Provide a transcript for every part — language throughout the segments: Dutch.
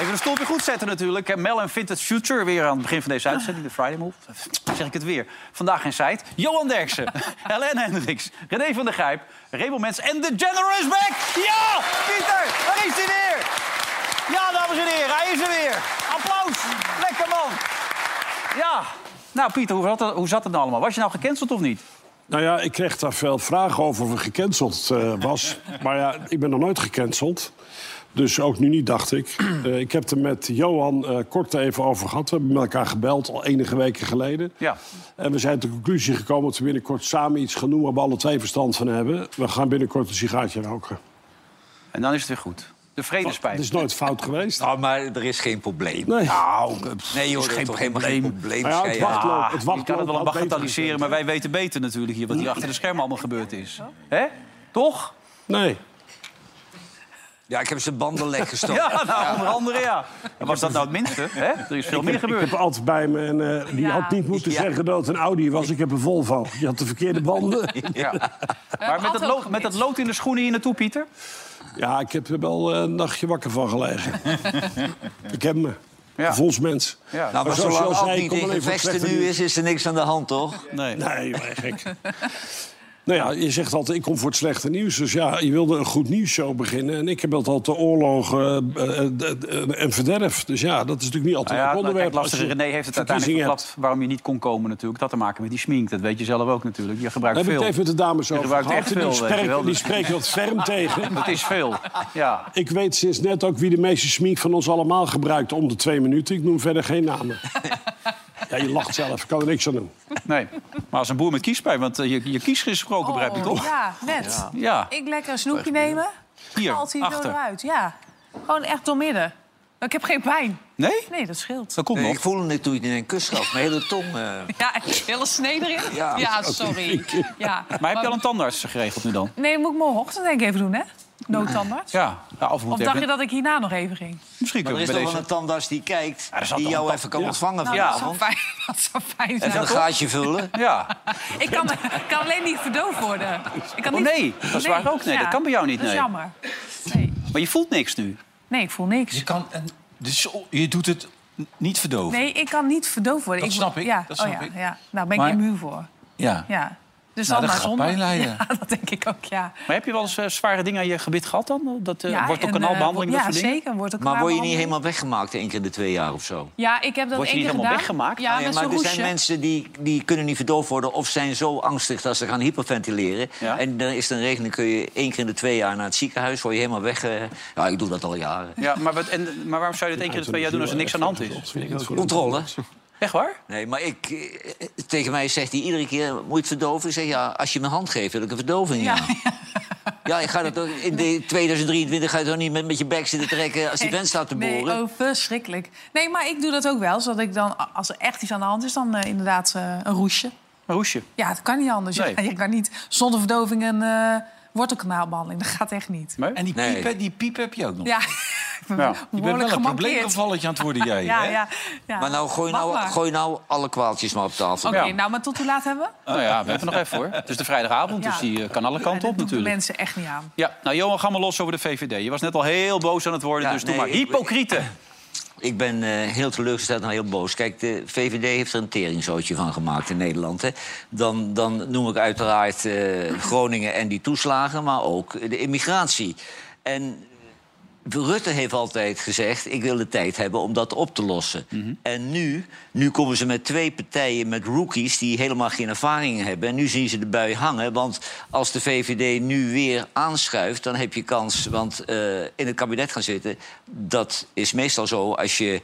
Even de stoeltje goed zetten natuurlijk. Mel en Vintage Future, weer aan het begin van deze uitzending, de Friday Move. Zeg ik het weer. Vandaag in site. Johan Derksen, Helen Hendricks, René van der Grijp, Rebo Mens en de Generous Back. Ja, Pieter, daar is hij weer. Ja, dames en heren, hij is er weer. Applaus. Lekker man. Ja. Nou, Pieter, hoe zat, het, hoe zat het nou allemaal? Was je nou gecanceld of niet? Nou ja, ik kreeg daar veel vragen over of ik gecanceld eh, was. maar ja, ik ben nog nooit gecanceld. Dus ook nu niet, dacht ik. Eh, ik heb het er met Johan eh, kort even over gehad. We hebben met elkaar gebeld, al enige weken geleden. Ja. En we zijn tot de conclusie gekomen dat we binnenkort samen iets gaan doen... waar we alle twee verstand van hebben. We gaan binnenkort een sigaartje roken. En dan is het weer goed. De vredespijp. Het is nooit fout geweest. Nou, maar er is geen probleem. Nee. Nou, Nee joh, is geen is geen probleem. Nou ja, het wachtloop, het je kan het wel bagatelliseren, maar wij weten beter natuurlijk hier... wat hier achter de schermen allemaal gebeurd is. Hè? Toch? Nee. Ja, ik heb zijn banden lek gestoken. Ja, nou, onder andere ja. En was dat nou het minste? Hè? Er is veel meer Ik gebeurd. heb altijd bij me en eh, die Ja. had niet moeten Ja. zeggen dat het een Audi was. Ik heb een Volvo. Je had de verkeerde banden. Ja. Maar met dat, lood, met dat lood in de schoenen hier naartoe, Pieter? Ja, ik heb er wel eh, een nachtje wakker van gelegen. ik heb me. Ja. Volgens mens. Ja. Nou, maar zoals zolang je al Ad zei, niet in nu is, is er niks aan de hand, toch? Nee. Nee, maar gek. Nou ja, je zegt altijd, ik kom voor het slechte nieuws. Dus ja, je wilde een goed nieuwsshow beginnen. En ik heb altijd de oorlogen eh, eh, eh, en verderf. Dus ja, dat is natuurlijk niet altijd Nou ja, een het onderwerp. je René heeft het uiteindelijk verklapt waarom je niet kon komen natuurlijk. Dat te maken met die smink, dat weet je zelf ook natuurlijk. Je gebruikt Daar heb ik veel. het even met de dames over gehad. echt veel, die spreken wat ferm tegen. Het is veel, ja. Ik weet sinds net ook wie de meeste smink van ons allemaal gebruikt om de twee minuten. Ik noem verder geen namen. Ja, je lacht zelf. Ik kan er niks aan doen. Nee. Maar als een boer met kiespijn, want eh, je, je kies is gesproken, begrijp je toch? Oh, Ja, net. Ja. Ik lekker een snoepje nemen. Hier, Valt hij zo achter. eruit. Ja. Gewoon echt doormidden. Ik heb geen pijn. Nee? Nee, dat scheelt. Dat komt Nee, nog. ik voelde het toen je in een kus gaf. Mijn hele tong... eh, Ja, een hele snee erin? Ja. sorry. Ja. Maar heb je al een tandarts geregeld nu dan? Nee, moet ik morgenochtend denk ik even doen, hè? Noodtandarts. Ja. ja of Of dacht je dat ik hierna nog even ging? Misschien maar er is toch wel deze... een tandarts die kijkt... die jou even kan ja. ontvangen Nou, dat, zou vanavond. fijn, dat zou fijn En zijn. een gaatje vullen. Ja. Ik kan, ik kan alleen niet verdoofd worden. Ik kan Oh, niet... nee, dat is waar ook. Nee, Ja, dat kan bij jou niet, Dat is nee. jammer. Nee. Maar je voelt niks nu. nee, ik voel niks. Je, kan, en, dus je doet het niet verdoven. Nee, ik kan niet verdoofd worden. Dat snap ik, Ja, dat oh, snap ja, ik. ja. Nou, ben ik Maar- immuun voor. Ja. Ja. Dus Nou, dan dat maar gaat zonder. pijn lijden. Ja, dat denk ik ook, ja. Maar heb je wel eens eh, zware dingen aan je gebit gehad dan? Dat uh, ja wordt ook en, kanaalbehandeling, eh, dat Ja, soort dingen? zeker. Wordt ook Maar word je niet helemaal weggemaakt één keer in de twee jaar of zo? Ja, ik heb dat Word je één niet keer helemaal gedaan. weggemaakt? Ja, ja, met maar er roesje. zijn mensen die, die kunnen niet verdoofd worden... of zijn zo angstig dat ze gaan hyperventileren. Ja. En dan is er een regeling, kun je één keer in de twee jaar naar het ziekenhuis... word je helemaal weg... eh, ja, ik doe dat al jaren. Ja, maar, wat, en, maar waarom zou je dat één keer in de twee jaar doen als er niks aan de hand is? Controle. Echt waar? Nee, maar ik, eh, tegen mij zegt hij iedere keer, moet je het verdoven? Ik zeg, ja, als je me hand geeft, wil ik een verdoving, ja. Ja, ik ga dat ook, in de 2023 ga je toch niet met, met je bek zitten trekken... als die vent staat te boren? Nee, oh, verschrikkelijk. Nee, maar ik doe dat ook wel. Zodat ik dan, als er echt iets aan de hand is, dan eh, inderdaad eh, een roesje. Een roesje. Ja, het kan niet anders. Nee. Je kan niet zonder verdoving een eh wortelkanaalbehandeling. Dat gaat echt niet. Nee? En die Nee. piep, die piep heb je ook nog. Ja, ik ben Ja. je bent wel een probleemgevalletje aan het worden, jij. Ja, hè? ja, ja. Maar nou, gooi nou, gooi nou alle kwaaltjes maar op tafel. Oké, nou, maar tot hoe laat hebben we? Nou ja, we hebben nog even hoor. Het is de vrijdagavond, Ja. dus die eh, kan alle En kanten op natuurlijk. mensen echt niet aan. Ja, nou Johan, ga maar los over de VVD. Je was net al heel boos aan het worden, Ja, dus doe maar. ik- Hypocrieten. Ik ben eh, heel teleurgesteld en heel boos. Kijk, de VVD heeft er een teringzootje van gemaakt in Nederland. Hè. Dan, dan noem ik uiteraard eh, Groningen en die toeslagen... maar ook de immigratie. En Rutte heeft altijd gezegd, ik wil de tijd hebben om dat op te lossen. En nu, nu komen ze met twee partijen met rookies... die helemaal geen ervaring hebben. En nu zien ze de bui hangen. Want als de VVD nu weer aanschuift, dan heb je kans... want eh, in het kabinet gaan zitten, dat is meestal zo... als je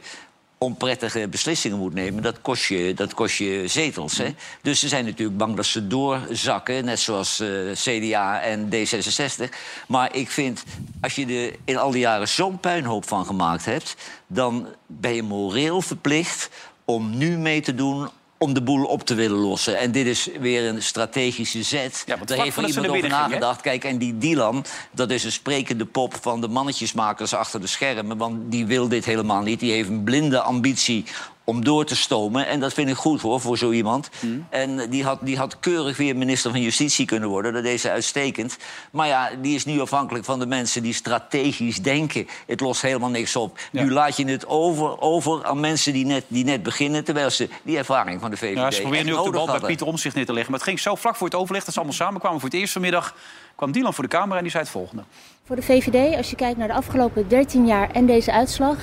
onprettige beslissingen moet nemen, dat kost je, dat kost je zetels. Hè? Dus ze zijn natuurlijk bang dat ze doorzakken, net zoals eh, CDA en D66. Maar ik vind, als je er in al die jaren zo'n puinhoop van gemaakt hebt... dan ben je moreel verplicht om nu mee te doen om de boel op te willen lossen. En dit is weer een strategische zet. Ja, Daar heeft ze iemand over nagedacht. Kijk, en die Dylan, dat is een sprekende pop van de mannetjesmakers achter de schermen. Want die wil dit helemaal niet. Die heeft een blinde ambitie om door te stomen. En dat vind ik goed hoor, voor zo iemand. En eh, die had, die had keurig weer minister van Justitie kunnen worden. Dat deed ze uitstekend. Maar ja, die is nu afhankelijk van de mensen die strategisch denken. Het lost helemaal niks op. Nu laat je het over, over aan mensen die net, die net beginnen... terwijl ze die ervaring van de VVD Ja, ze proberen nu ook de bal bij. Pieter Omtzigt neer te leggen. Maar het ging zo vlak voor het overleg dat ze allemaal samenkwamen voor het eerst vanmiddag. kwam Dylan voor de camera en die zei het volgende. Voor de VVD, als je kijkt naar de afgelopen 13 jaar en deze uitslag,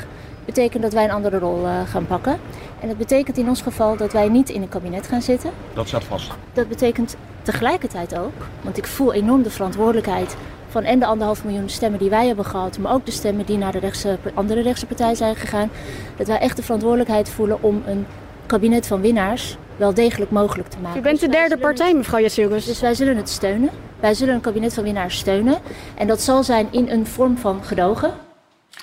betekent dat wij een andere rol eh, gaan pakken. En dat betekent in ons geval dat wij niet in een kabinet gaan zitten. Dat staat vast. Dat betekent tegelijkertijd ook, want ik voel enorm de verantwoordelijkheid van en de anderhalf miljoen stemmen die wij hebben gehad, maar ook de stemmen die naar de rechtse, andere rechtse partij zijn gegaan, dat wij echt de verantwoordelijkheid voelen om een kabinet van winnaars wel degelijk mogelijk te maken. U bent de Dus derde partij, mevrouw Jetsirgus. het- Dus wij zullen het steunen. Wij zullen een kabinet van winnaars steunen. En dat zal zijn in een vorm van gedogen.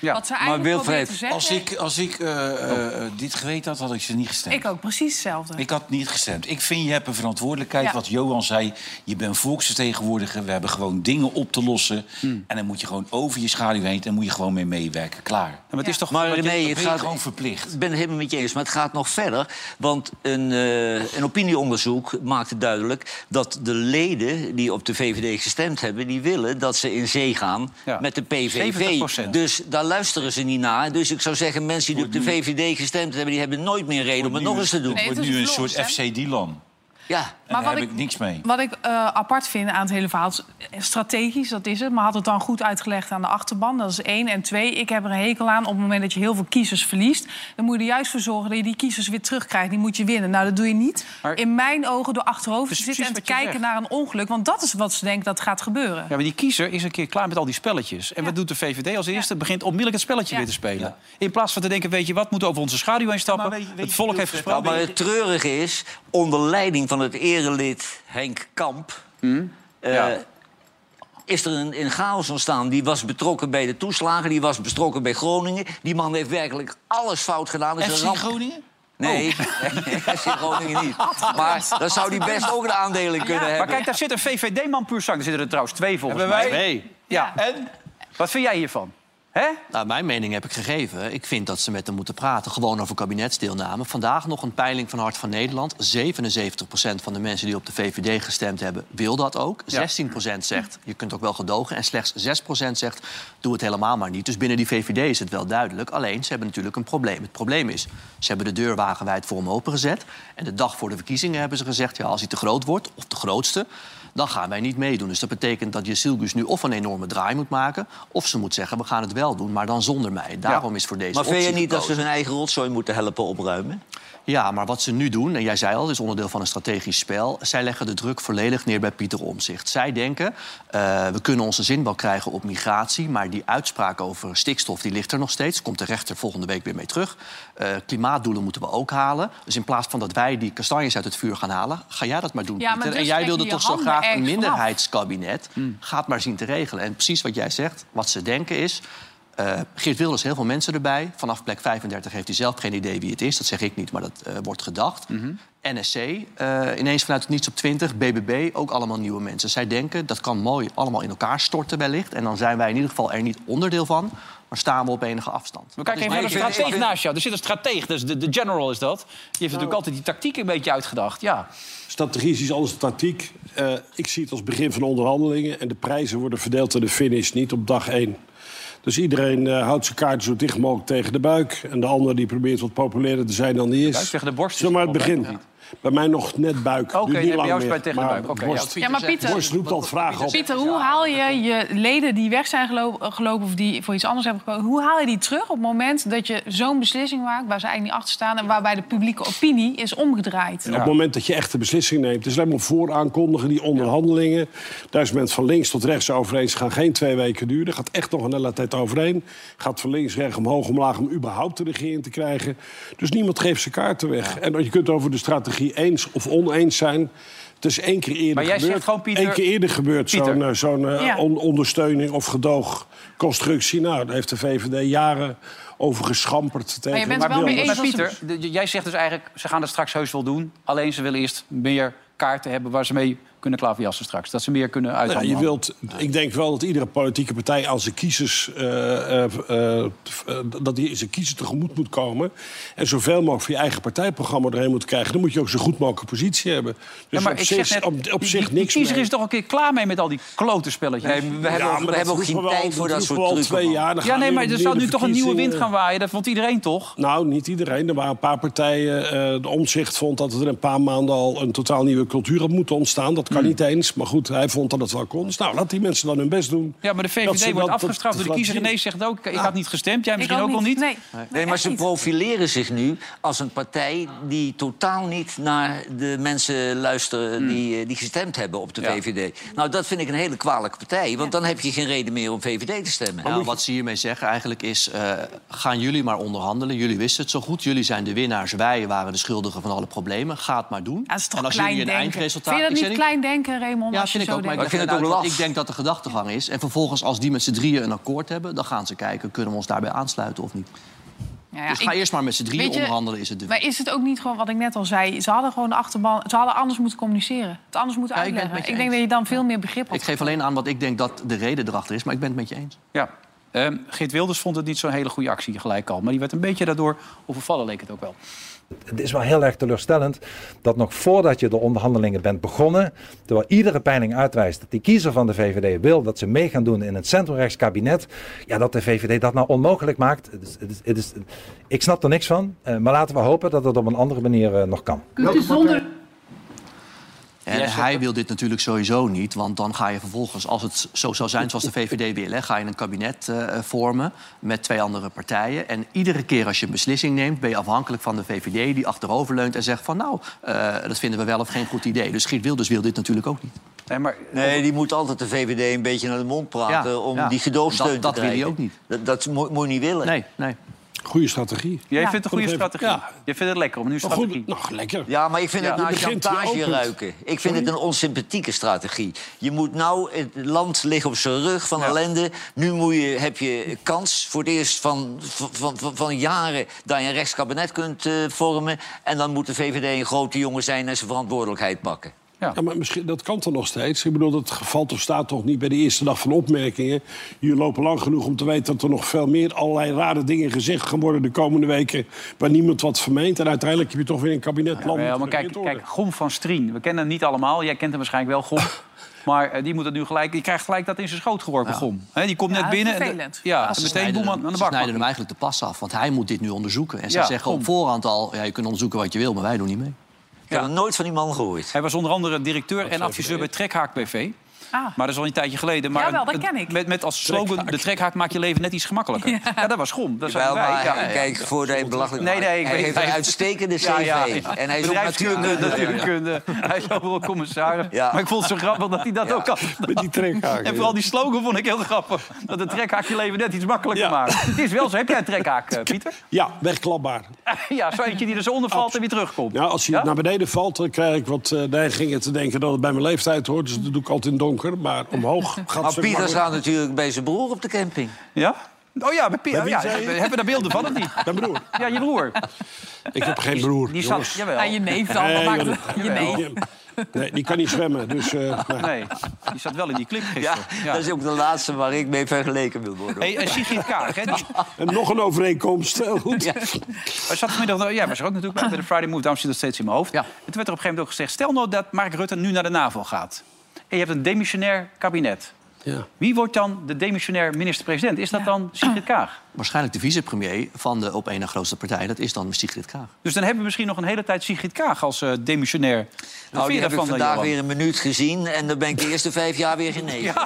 Ja. Wat ze Maar eigenlijk Wilfred, te zeggen... Als ik, als ik eh, eh, dit geweten had, had ik ze niet gestemd. Ik ook, precies hetzelfde. Ik had niet gestemd. Ik vind, je hebt een verantwoordelijkheid. Ja. Wat Johan zei, je bent volksvertegenwoordiger. We hebben gewoon dingen op te lossen. Hmm. En dan moet je gewoon over je schaduw heen... en moet je gewoon mee meewerken. Klaar. Maar het is toch Maar nee, het ben je gaat gewoon verplicht. Ik ben het helemaal met je eens, maar het gaat nog verder. Want een, eh, een opinieonderzoek maakte duidelijk dat de leden die op de VVD gestemd hebben, die willen dat ze in zee gaan Ja. met de PVV. 70%. Dus daar luisteren ze niet naar. Dus ik zou zeggen, mensen die op de VVD gestemd hebben, die hebben nooit meer reden om het nog eens te doen. Het wordt is nu een soort? FC Dylan. Ja. En Maar daar wat heb ik- ik niks mee. Wat ik eh, apart vind aan het hele verhaal... is, strategisch, dat is het. Maar had het dan goed uitgelegd aan de achterban. Dat is één. En twee, ik heb er een hekel aan op het moment dat je heel veel kiezers verliest. Dan moet je er juist voor zorgen dat je die kiezers weer terugkrijgt. Die moet je winnen. Nou, dat doe je niet. Maar- In mijn ogen door achterover Dat te zitten en te kijken zegt. naar een ongeluk. Want dat is wat ze denken dat gaat gebeuren. Ja, maar die kiezer is een keer klaar met al die spelletjes. En Ja. wat doet de VVD als eerste? Begint onmiddellijk het spelletje Ja. weer te spelen. In plaats van te denken, weet je wat, moeten we over onze schaduw heen stappen. maar weet je- weet het volk heeft gesproken. maar het treurige is, onder leiding van het erelid Henk Kamp... eh, Ja. is er een, een chaos ontstaan. Die was betrokken bij de toeslagen, die was betrokken bij Groningen. Die man heeft werkelijk alles fout gedaan. Is een FC ramp. Groningen? Nee, FC Groningen niet. Maar dan zou hij best ook de aandelen kunnen Maar hebben. kijk, daar zit een VVD-man puur zang. Er zitten er trouwens twee volgens Hebben wij? mij. Nee. Ja. En? Wat vind jij hiervan? Hè? Nou, mijn mening heb ik gegeven. Ik vind dat ze met hem moeten praten, gewoon over kabinetsdeelname. Vandaag nog een peiling van Hart van Nederland. 77% van de mensen die op de VVD gestemd hebben, wil dat ook. 16% zegt, je kunt ook wel gedogen. En slechts 6% zegt, doe het helemaal maar niet. Dus binnen die VVD is het wel duidelijk. Alleen, ze hebben natuurlijk een probleem. Het probleem is, ze hebben de deur wagenwijd voor hem opengezet. En de dag voor de verkiezingen hebben ze gezegd... ja, als hij te groot wordt, of de grootste, dan gaan wij niet meedoen. Dus dat betekent dat Jezilgus nu of een enorme draai moet maken... of ze moet zeggen, we gaan het wel doen, maar dan zonder mij. Daarom is voor deze Maar vind je niet dat ze hun eigen rotzooi moeten helpen opruimen? Ja, maar wat ze nu doen, en jij zei al, is onderdeel van een strategisch spel... zij leggen de druk volledig neer bij Pieter Omzicht. Zij denken, eh, we kunnen onze zin wel krijgen op migratie... maar die uitspraak over stikstof die ligt er nog steeds. Komt de rechter volgende week weer mee terug. Eh, klimaatdoelen moeten we ook halen. Dus in plaats van dat wij die kastanjes uit het vuur gaan halen... ga jij dat maar doen, Ja, maar Pieter. dus en jij trek je wilde toch zo graag een vanaf. minderheidskabinet. Ga het maar zien te regelen. En precies wat jij zegt, wat ze denken is... Eh, Geert Wilders, heel veel mensen erbij. Vanaf plek 35 heeft hij zelf geen idee wie het is. Dat zeg ik niet, maar dat eh, wordt gedacht. NSC, eh, ineens vanuit het niets op 20. BBB, ook allemaal nieuwe mensen. Zij denken, dat kan mooi allemaal in elkaar storten wellicht. En dan zijn wij in ieder geval er niet onderdeel van. Maar staan we op enige afstand. We kijken even naar de strateeg naast jou. Er zit een strateeg, dus de, de general is dat. Die heeft natuurlijk altijd die tactiek een beetje uitgedacht. Ja. Strategie is iets anders dan tactiek. Eh, ik zie het als begin van de onderhandelingen. En de prijzen worden verdeeld aan de finish, niet op dag één. Dus iedereen eh, houdt zijn kaart zo dicht mogelijk tegen de buik. En de ander die probeert wat populairder te zijn dan die is. Buik tegen de borst is Zeg maar het begin. Bij mij nog net buik. Oké, niet bij lang jou is meer. bij tegen de Maar buik. Oké, borst, ja. Ja, maar Pieter, borst roept al vragen op. Pieter, hoe haal je je leden die weg zijn gelo- gelopen... of die voor iets anders hebben gekozen... hoe haal je die terug op het moment dat je zo'n beslissing maakt... waar ze eigenlijk niet achter staan... en waarbij de publieke opinie is omgedraaid? Op het moment dat je echt de beslissing neemt. Het is alleen maar vooraankondigen, die onderhandelingen. Daar is men van links tot rechts over eens. gaan geen twee weken duren. gaat echt nog een hele tijd overheen. Gaat van links, rechts, omhoog, omlaag... om überhaupt de regering te krijgen. Dus niemand geeft zijn kaarten weg. En je kunt over de strategie eens of oneens zijn... Het is één keer eerder Maar jij gebeurd. zegt gewoon, Pieter- Eén keer eerder gebeurd Pieter. zo'n eh, zo'n eh, Ja. on- ondersteuning of gedoogconstructie. Nou, daar heeft de VVD jaren over geschamperd. Tegen Maar je bent Maar, wel mee eens Pieter, jij zegt dus eigenlijk... ze gaan het straks heus wel doen. Alleen ze willen eerst meer kaarten hebben waar ze mee kunnen klaverjassen straks. Dat ze meer kunnen Nou, uithandelen. je wilt, ik denk wel dat iedere politieke partij aan zijn kiezers, eh, eh, eh, dat die zijn kiezers tegemoet moet komen. En zoveel mogelijk voor je eigen partijprogramma erheen moet krijgen. Dan moet je ook zo goed mogelijk positie hebben. Dus Ja, maar op ik zich, zeg net, op, op die- zich die, die niks kiezer mee. is toch een keer klaar mee met al die klote spelletjes. Nee, we hebben Ja, ook, maar we dat hebben ook geen tijd voor dat soort trucken. twee jaar. Dan ja, nee, maar er zou nu de toch een nieuwe wind gaan waaien. Dat vond iedereen toch? Nou, niet iedereen. Er waren een paar partijen. eh, de omzicht vond dat er een paar maanden al een totaal nieuwe cultuur had moeten ontstaan. Dat. Kan niet eens. Maar goed, hij vond dat het wel kon. Dus nou, laat die mensen dan hun best doen. Ja, maar de VVD wordt dat- afgestraft dat door de kiezer. René zegt ook, ik had niet gestemd. Jij misschien ook, nog niet? Nee, Nee, maar ze profileren zich nu als een partij die totaal niet naar de mensen luisteren die, eh, die gestemd hebben op de. VVD. Nou, dat vind ik een hele kwalijke partij, want dan heb je geen reden meer om VVD te stemmen. Nou, wat ze hiermee zeggen eigenlijk is... eh, gaan jullie maar onderhandelen. Jullie wisten het zo goed. Jullie zijn de winnaars. Wij waren de schuldigen van alle problemen. Ga het maar doen. Ja, en als jullie een denken. eindresultaat... Vind je dat Ik niet klein denken, Raymond? Ja, als je vind ik zo ook. Maar ik vind het ook want laf. Ik denk dat de gedachtegang is. En vervolgens, als die met z'n drieën een akkoord hebben... dan gaan ze kijken, kunnen we ons daarbij aansluiten of niet. Ja, ja, dus ik- ga eerst maar met z'n drieën je, onderhandelen, is het de Maar is het ook niet gewoon wat ik net al zei? Ze hadden gewoon de achterban. Ze hadden anders moeten communiceren. Het anders moeten Ja, ik ben het uitleggen. met je Ik denk eens. dat je dan veel meer begrip had. Ik geef alleen aan wat ik denk dat de reden erachter is. Maar ik ben het met je eens. Ja. Ehm, Geert Wilders vond het niet zo'n hele goede actie gelijk al. Maar die werd een beetje daardoor overvallen, leek het ook wel. Het is wel heel erg teleurstellend dat nog voordat je de onderhandelingen bent begonnen, terwijl iedere peiling uitwijst dat die kiezer van de VVD wil dat ze mee gaan doen in het centrumrechts kabinet, ja, dat de VVD dat nou onmogelijk maakt. Het is, het is, het is, ik snap er niks van, eh, maar laten we hopen dat het op een andere manier eh, nog kan. En hij wil dit natuurlijk sowieso niet. Want dan ga je vervolgens, als het zo zou zijn zoals de VVD wil... Hè, ga je een kabinet eh, vormen met twee andere partijen. En iedere keer als je een beslissing neemt... ben je afhankelijk van de VVD die achteroverleunt en zegt van... nou, eh, dat vinden we wel of geen goed idee. Dus Geert Wilders wil dit natuurlijk ook niet. Nee, maar, Nee, die moet altijd de VVD een beetje naar de mond praten Ja, om ja. die gedoogsteun Dat- dat te wil hij krijgen. ook niet. Dat, dat moet, moet je niet willen. Nee, nee. Goede strategie. jij Ja. vindt het een goede strategie. ja. Je vindt het lekker om nu strategie. goed, nou, lekker. Ja, maar ik vind Ja, het naar begint chantage ruiken. Ik vind het een onsympathieke strategie. Je moet nou, het land ligt op zijn rug van ellende. Nu moet je, heb je kans voor het eerst van, van, van, van jaren... dat je een rechtskabinet kunt eh, vormen. En dan moet de VVD een grote jongen zijn en zijn verantwoordelijkheid pakken. Ja, maar misschien, dat kan toch nog steeds. Ik bedoel, dat geval toch staat toch niet bij de eerste dag van opmerkingen. Jullie lopen lang genoeg om te weten dat er nog veel meer allerlei rare dingen gezegd gaan worden de komende weken. Waar niemand wat vermeent. En uiteindelijk heb je toch weer een kabinet land. Ja, maar kijk, kijk, Gom van Strien. We kennen hem niet allemaal. Jij kent hem waarschijnlijk wel, Gom. Maar eh, die moet het nu gelijk. Die krijgt gelijk dat in zijn schoot geworpen, Gom. Hè, die komt Ja, net binnen. en- ja, en Ze meteen snijden boem hem- aan, de Ze bak. snijden hem eigenlijk de pas af, want hij moet dit nu onderzoeken. En ze Ja, zeggen op voorhand al, ja, je kunt onderzoeken wat je wil, maar wij doen niet mee. Ik heb nooit van die man gehoord. Hij was onder andere directeur en adviseur bij Trekhaak BV. Ah. Maar dat is al een tijdje geleden. Maar Jawel, dat ken ik. Met, met als slogan, de trekhaak maakt je leven net iets gemakkelijker. Ja, dat was Gom. Dat zijn Wel, wij. maar Ja, kijk, voordat je belachelijk Nee, nee, ik Hij heeft een uitstekende cv. Ja, ja, ja. En hij is ook natuurkunde. natuurkunde. Hij is overal commissaris. Ja. Maar ik vond het zo grappig dat hij dat Ja. ook had. Met die trekhaken. En vooral die slogan vond ik heel grappig. Dat de trekhaak je leven net iets makkelijker Ja. maakt. Het is wel zo. Heb jij een trekhaak, eh, Pieter? Ja, wegklapbaar. ja, zo eentje die er zo onder valt en weer terugkomt. Ja, als hij Ja? naar beneden valt, dan krijg ik wat uh, neigingen te denken dat het bij mijn leeftijd hoort. Dus dat doe ik altijd in donker. Maar omhoog gaat het Maar stuk Pieter staat natuurlijk bij zijn broer op de camping. Ja? Oh ja, bij Pieter. Bij Ja, hebben we daar beelden van of niet? Mijn broer. Ja, je broer. Ik heb geen broer. Die zat, jawel. Ja, je neef dan. Nee, maakt het- je neef. Nee, Nee, die kan niet zwemmen. Dus, eh, nee. Nee, die zat wel in die clip Ja, gisteren. Ja. dat is ook de laatste waar ik mee vergeleken wil worden. Hey, en Sigrid Kaag, hè, die, En nog een overeenkomst. Goed. Ja. hij zat vanmiddag, ja, was er ook natuurlijk bij, bij de Friday Move, daarom zit dat steeds in mijn hoofd. Ja. En toen werd er op een gegeven moment ook gezegd... stel nou dat Mark Rutte nu naar de NAVO gaat. En je hebt een demissionair kabinet. Ja. Wie wordt dan de demissionair minister-president? Is dat dan Sigrid Kaag? Waarschijnlijk de vicepremier van de op één na grootste partij. Dat is dan Sigrid Kaag. Dus dan hebben we misschien nog een hele tijd Sigrid Kaag als eh, demissionair. Nou, die heb ik vandaag Johan? weer een minuut gezien... en dan ben ik de eerste vijf jaar weer genezen.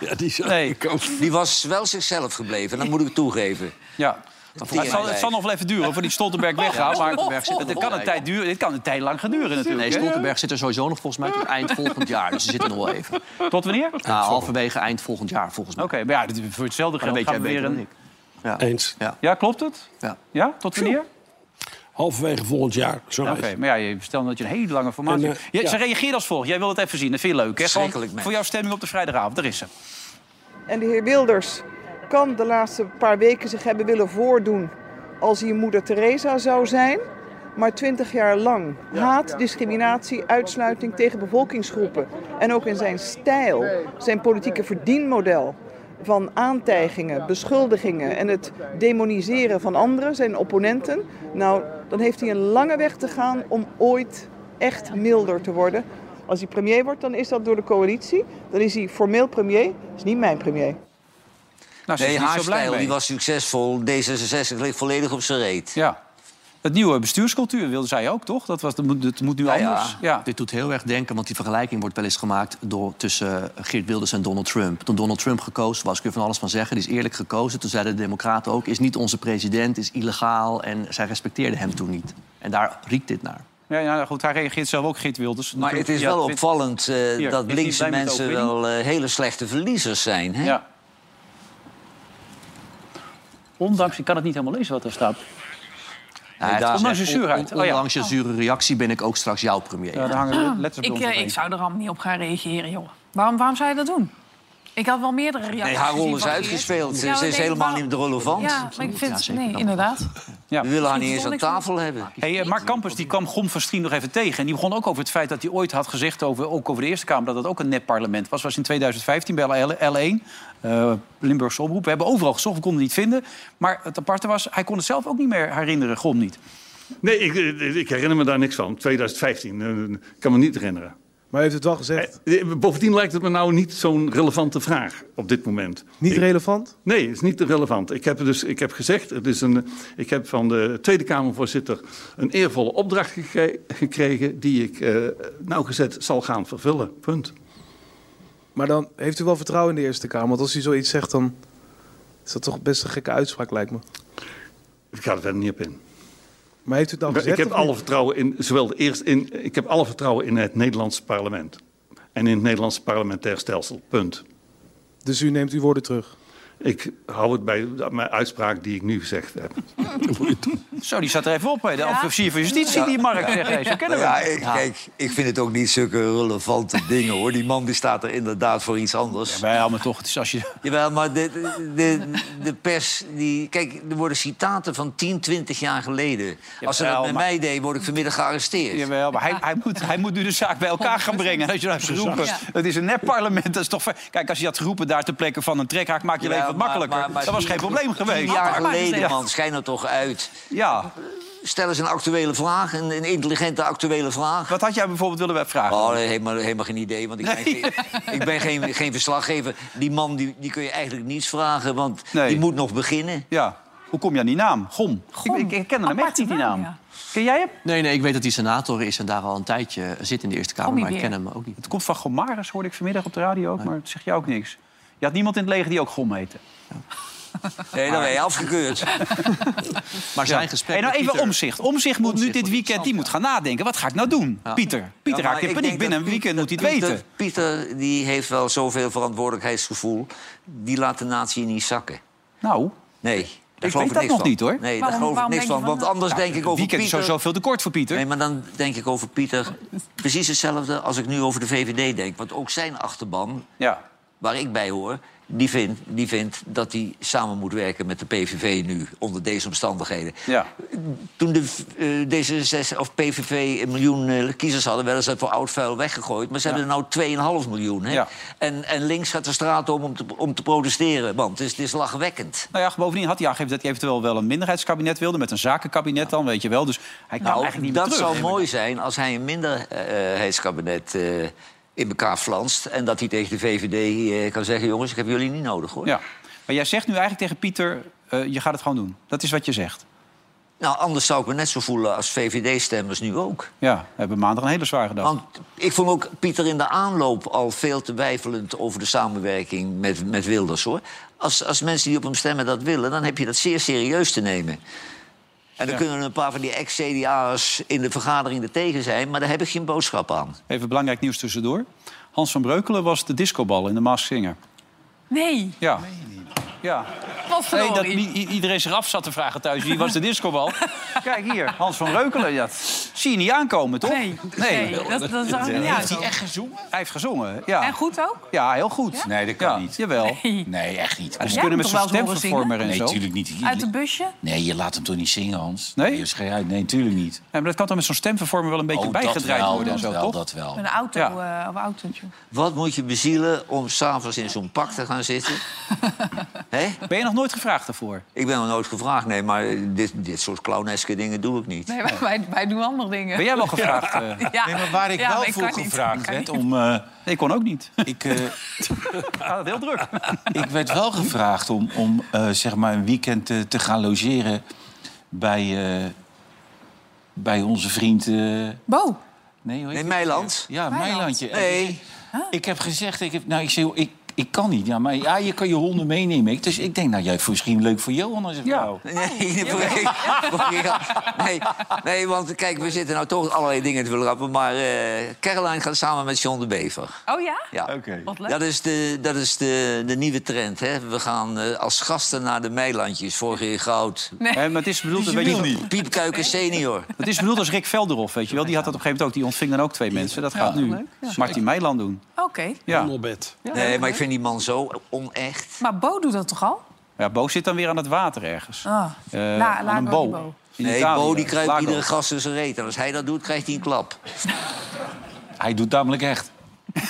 Ja, die is Nee. Die was wel zichzelf gebleven, dat moet ik toegeven. Ja. Maar het, zal, het zal nog wel even duren voor die Stoltenberg weggaat. Maar Stoltenberg zit er het nog kan een tijd duren. Dit kan een tijd lang gaan duren natuurlijk. Nee? Stoltenberg zit er sowieso nog volgens mij tot eind volgend jaar. Dus ze zitten nog wel even. Tot wanneer? Oké, Nou, halverwege eind volgend jaar volgens mij. maar ja, voor hetzelfde geld gaan we weer een... ik. Ja. Eens. Ja. Ja, klopt het? Ja. Ja, tot wanneer? Halverwege volgend jaar. Zo Oké, maar ja, je stelt dat je een hele lange formatie hebt. eh, Ja. Ze reageert als volgt. Jij wil het even zien. Dat vind je leuk, hè? Voor jouw stemming op de vrijdagavond. Daar is ze. En de heer Wilders kan de laatste paar weken zich hebben willen voordoen als hij moeder Teresa zou zijn. maar 20 jaar lang. Haat, discriminatie, uitsluiting tegen bevolkingsgroepen. En ook in zijn stijl, zijn politieke verdienmodel van aantijgingen, beschuldigingen en het demoniseren van anderen, zijn opponenten. Nou, dan heeft hij een lange weg te gaan om ooit echt milder te worden. Als hij premier wordt, dan is dat door de coalitie. Dan is hij formeel premier, dat is niet mijn premier. Nou, Nee, is niet haar stijl die was succesvol. D66 ligt volledig op zijn reet. Ja. Het nieuwe bestuurscultuur wilde zij ook, toch? Dat, was, dat, moet, dat moet nu anders. Ja. Dit doet heel erg denken, want die vergelijking wordt wel eens gemaakt door, tussen Geert Wilders en Donald Trump. Toen Donald Trump gekozen was, kun je van alles van zeggen. Die is eerlijk gekozen. Toen zeiden de Democraten ook: is niet onze president, is illegaal. En zij respecteerden hem toen niet. En daar riekt dit naar. Ja, ja, goed, hij reageert zelf ook, Geert Wilders. Maar het is Ja, wel vindt- opvallend eh, Hier, dat linkse mensen wel eh, hele slechte verliezers zijn. Hè? Ja. Ondanks, ik kan het niet helemaal lezen wat er staat. ondanks zuurheid. on- Oh ja. Ondanks je zure reactie ben ik ook straks jouw premier. Ja, daar hangen letters bij Ik, ons eh, ik zou er allemaal niet op gaan reageren, joh. Waarom, waarom zou je dat doen? Ik had wel meerdere reacties Nee, haar rol is uitgespeeld. Ja, Ze is nee, helemaal waarom- niet relevant. Ja, maar ik Ja, vind... zeker nee, inderdaad. Ja. We willen haar niet eens aan tafel hebben. Hey, eh, Mark Campus die kwam Gom van Strien nog even tegen. En die begon ook over het feit dat hij ooit had gezegd, over, ook over de Eerste Kamer... dat het ook een nep-parlement was. was in 2015 bij L- L1, eh, Limburgse Omroep. We hebben overal gezocht, we konden het niet vinden. Maar het aparte was, hij kon het zelf ook niet meer herinneren, Gom niet. Nee, ik, eh, ik herinner me daar niks van. 2015, eh, ik kan me niet herinneren. Maar heeft het wel gezegd. Eh, Bovendien lijkt het me nou niet zo'n relevante vraag op dit moment. Niet Ik- relevant? Nee, het is niet relevant. Ik heb, dus, ik heb gezegd, het is een, ik heb van de Tweede Kamervoorzitter een eervolle opdracht gekregen die ik eh, nauwgezet zal gaan vervullen. Punt. Maar dan heeft u wel vertrouwen in de Eerste Kamer. Want als hij zoiets zegt, dan is dat toch best een gekke uitspraak, lijkt me. Ik ga er verder niet op in. Maar heeft u het dan Ik gezegd? heb alle vertrouwen in, zowel de eerst in, ik heb alle vertrouwen in het Nederlandse parlement. En in het Nederlandse parlementair stelsel. Punt. Dus u neemt uw woorden terug? Ik hou het bij mijn uitspraak die ik nu gezegd heb. Zo, die zat er even op. hè. De officier van justitie, die Mark, zegt. Zo kennen we Ja, kijk, ik vind het ook niet zulke relevante dingen, hoor. Die man die staat er inderdaad voor iets anders. Wij allemaal toch, het is als je... Jawel, maar de, de, de, pers... Die, kijk, er worden citaten van 10, 20 jaar geleden. Als ze dat met maar- mij deed, word ik vanmiddag gearresteerd. Jawel, maar hij, hij, moet, hij moet nu de zaak bij elkaar gaan brengen. Als je hebt geroepen, Ja. het is een nep-parlement. Dat is toch... ver- Kijk, als je had geroepen daar ter plekke van een trekhaak... maak je wat maar- makkelijker. maar- maar dat was geen probleem geweest. Tien jaar Maar- geleden, Ja. man, schijn er toch uit. Ja. Stel eens een actuele vraag, een, een intelligente actuele vraag. Wat had jij bijvoorbeeld willen vragen? Oh, nee, helemaal, helemaal geen idee, want ik ben, geen, ik ben geen, geen verslaggever. Die man die, die kun je eigenlijk niets vragen, want Nee. die moet nog beginnen. Ja. Hoe kom je aan die naam? Gom. Gom. Ik, ik ken hem echt niet, die naam, ja. Ken jij hem? Nee, nee, ik weet dat hij senator is en daar al een tijdje zit in de Eerste Kamer. Maar ik ken hem ook niet. Het komt van Gomaris, hoorde ik vanmiddag op de radio ook. Maar het zegt jou ook niks. Je had niemand in het leger die ook Gom heette. Nee, dan ben je afgekeurd. Maar zijn gesprek Hey, nou even Pieter- omzicht. Omzicht moet nu dit weekend die moet gaan nadenken. Wat ga ik nou doen? Pieter. Pieter Ja, raakt in paniek. denk Binnen een weekend moet hij Pieter- het weten. Pieter die heeft wel zoveel verantwoordelijkheidsgevoel. Die laat de natie niet zakken. Nou, Nee, daar Ik geloof weet ik dat niks nog van. niet, hoor. Nee, daar geloof ik niks van. Want anders denk ik over weekend is Pieter... sowieso veel te kort voor Pieter. Nee, maar dan denk ik over Pieter precies hetzelfde als ik nu over de VVD denk. Want ook zijn achterban, Ja. Waar ik bij hoor... die vindt, die vindt dat hij samen moet werken met de PVV nu, onder deze omstandigheden. Ja. Toen de eh, D66 of PVV een miljoen eh, kiezers hadden... werden ze voor oud vuil weggegooid. Maar ze hebben er nou 2,5 miljoen. Hè? Ja. En, en links gaat de straat om om te, om te protesteren. Want het is, het is lachwekkend. Nou ja, bovendien had hij aangegeven dat hij eventueel wel een minderheidskabinet wilde... met een zakenkabinet dan, weet je wel. Dus hij kan Nou, eigenlijk niet dat terug. zou mooi zijn als hij een minderheidskabinet eh, in elkaar flanst... en dat hij tegen de VVD eh, kan zeggen... jongens, ik heb jullie niet nodig, hoor. Ja. Maar jij zegt nu eigenlijk tegen Pieter, eh, je gaat het gewoon doen. Dat is wat je zegt. Nou, anders zou ik me net zo voelen als VVD-stemmers nu ook. Ja, we hebben maandag een hele zware dag. Want ik vond ook Pieter in de aanloop al veel te weifelend... over de samenwerking met, met Wilders, hoor. Als, als mensen die op hem stemmen dat willen... dan heb je dat zeer serieus te nemen. En dan Ja. kunnen een paar van die ex-CDA'ers in de vergadering er tegen zijn... maar daar heb ik geen boodschap aan. Even belangrijk nieuws tussendoor. Hans van Breukelen was de discobal in de Maas Singer. Nee. Ja. Ja. Wat Nee, dat niet iedereen zich af zat te vragen thuis. Wie was de discobal? Kijk hier, Hans van Reukelen. Ja, dat zie je niet aankomen, toch? Nee, nee, dat, dat zag er niet Heeft hij echt gezongen? Hij heeft gezongen, ja. En goed ook? Ja, heel goed. Nee, dat kan Ja, niet. Jawel. Nee, echt niet. En ze kunnen met zo'n stemvervormer en Nee, zo. natuurlijk niet. Uit een busje? Nee, je laat hem toch niet zingen, Hans? Nee? Uit. Nee, natuurlijk niet. Ja, maar dat kan toch met zo'n stemvervormer wel een beetje Oh, dat bijgedraaid wel, worden en zo, wel, toch? dat wel. Een auto Ja. eh, of autootje. Wat moet je bezielen om s'avonds in zo'n pak te gaan zitten? Hè? Ben je nog nooit gevraagd daarvoor? Ik ben nog nooit gevraagd, nee, maar dit, dit soort clowneske dingen doe ik niet. Nee, wij, wij, wij doen andere dingen. Ben jij wel gevraagd? eh? Ja. Nee, maar waar ik Ja, wel maar ik voor gevraagd werd om... eh, Ik kon ook niet. ik, eh, Ja, heel druk. ik werd wel gevraagd om, om eh, zeg maar een weekend te gaan logeren bij, eh, bij onze vriend... eh, Bo, nee, hoe heet In die? Meiland? Ja, Meiland. Meilandje. Nee. Ik heb gezegd, ik, heb, nou, ik, zei, ik, ik kan niet. Ja, maar ja, je kan je honden meenemen. Ik, dus ik denk, nou, jij misschien leuk voor Johan als een Ja. vrouw. Nee, voor- voor- nee, nee, want kijk, we zitten nou toch allerlei dingen te willen rappen. Maar eh Caroline gaat samen met John de Bever. oh ja? Ja. Oké. Wat leuk. Dat is, de, dat is de, de nieuwe trend. Hè? We gaan eh, als gasten naar de Meilandjes. Vorig jaar goud. Eh, maar het is bedoeld, weet senior. het is bedoeld als Rick Velderhof, weet je wel. Die had dat op een gegeven moment ook. Die ontving dan ook twee mensen. Dat gaat nu leuk, ja. Martin Meiland doen. Oké. Ja. Onderbed. Nee, maar ik vind die man zo onecht. Maar Bo doet dat toch al? ja, Bo zit dan weer aan het water ergens. Ah. La- aan Lago een Bo. Nee, Italië. Bo die kruipt Lago. iedere gast in zijn reet. En als hij dat doet, krijgt hij een klap. Hij doet namelijk echt.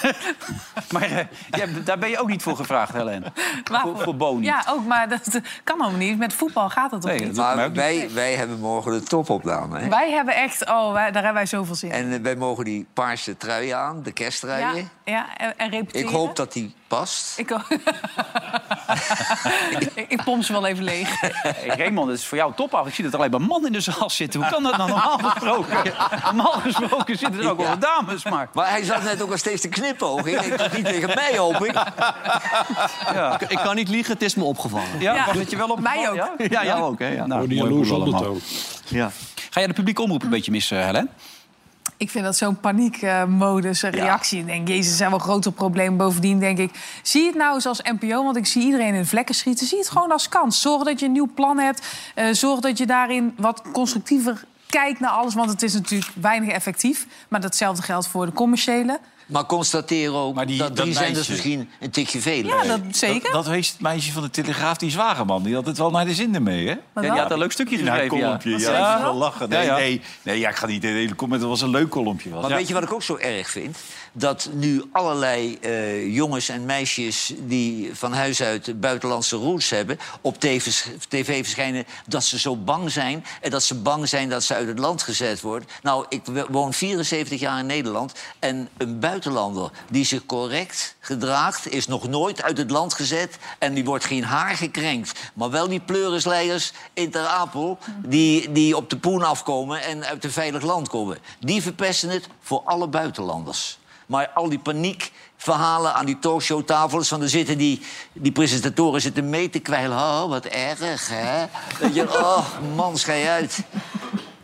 Maar eh, ja, daar ben je ook niet voor gevraagd, Helen. Waarvoor? Voor, voor Bo niet. Ja, ook, maar dat kan allemaal niet. Met voetbal gaat dat toch Nee, niet? Maar wij, wij hebben morgen de topopname. Hè? Wij hebben echt... Oh, wij, daar hebben wij zoveel zin in. En eh, wij mogen die paarse trui aan, de kersttrui. Ja, ja en, en repeteren. Ik hoop dat die past. Ik, ik, ik pomp ze wel even leeg. Hey, Raymond, het is voor jou top af. Ik zie dat er alleen maar mannen in de zaal zitten. Hoe kan dat nou normaal gesproken? Normaal gesproken zitten er ook wel wat dames, maar... Maar hij zat net ook al steeds te knipogen. Ik denk, niet tegen mij, hoop ik. Ja, Ik kan niet liegen, het is me opgevallen. ja, Ja. was het je wel op Mij ook. Ja, ja, jou ook, hè? Ja, nou, die mooi jaloers allemaal. Ja. Ga jij de publieke omroep een beetje missen, Helen? Ik vind dat zo'n paniekmodus, een reactie. Ik denk, jezus, er zijn wel grotere problemen. Bovendien denk ik, zie het nou eens als NPO... want ik zie iedereen in de vlekken schieten. Zie het gewoon als kans. Zorg dat je een nieuw plan hebt. Eh, zorg dat je daarin wat constructiever kijkt naar alles. Want het is natuurlijk weinig effectief. Maar datzelfde geldt voor de commerciële. Maar constateer ook Maar die- dat dat drie zenders meisje- misschien een tikje veel Ja, dat zeker. Dat, het meisje van de Telegraaf, die zwagerman. Die had het wel naar de zin mee, hè? Ja, die had een leuk stukje Ja, geschreven, ja. kolompje. Ja, ja, lachen. Nee, Ja, ja. Nee, nee ja, ik ga niet in de hele comment. Het was een leuk kolompje. Was. Maar Ja. weet je wat ik ook zo erg vind? Dat nu allerlei eh, jongens en meisjes die van huis uit buitenlandse roots hebben... op tv, tv verschijnen dat ze zo bang zijn... en dat ze bang zijn dat ze uit het land gezet worden. Nou, ik woon 74 jaar in Nederland... en een buitenlander die zich correct gedraagt... is nog nooit uit het land gezet en die wordt geen haar gekrenkt. Maar wel die pleurisleiders in Ter Apel... die, die op de poen afkomen en uit een veilig land komen. Die verpesten het voor alle buitenlanders. Maar al die paniekverhalen aan die talkshowtafels... van er zitten die, die presentatoren zitten mee te kwijlen. Oh, wat erg, hè? Je, oh, man, schei uit.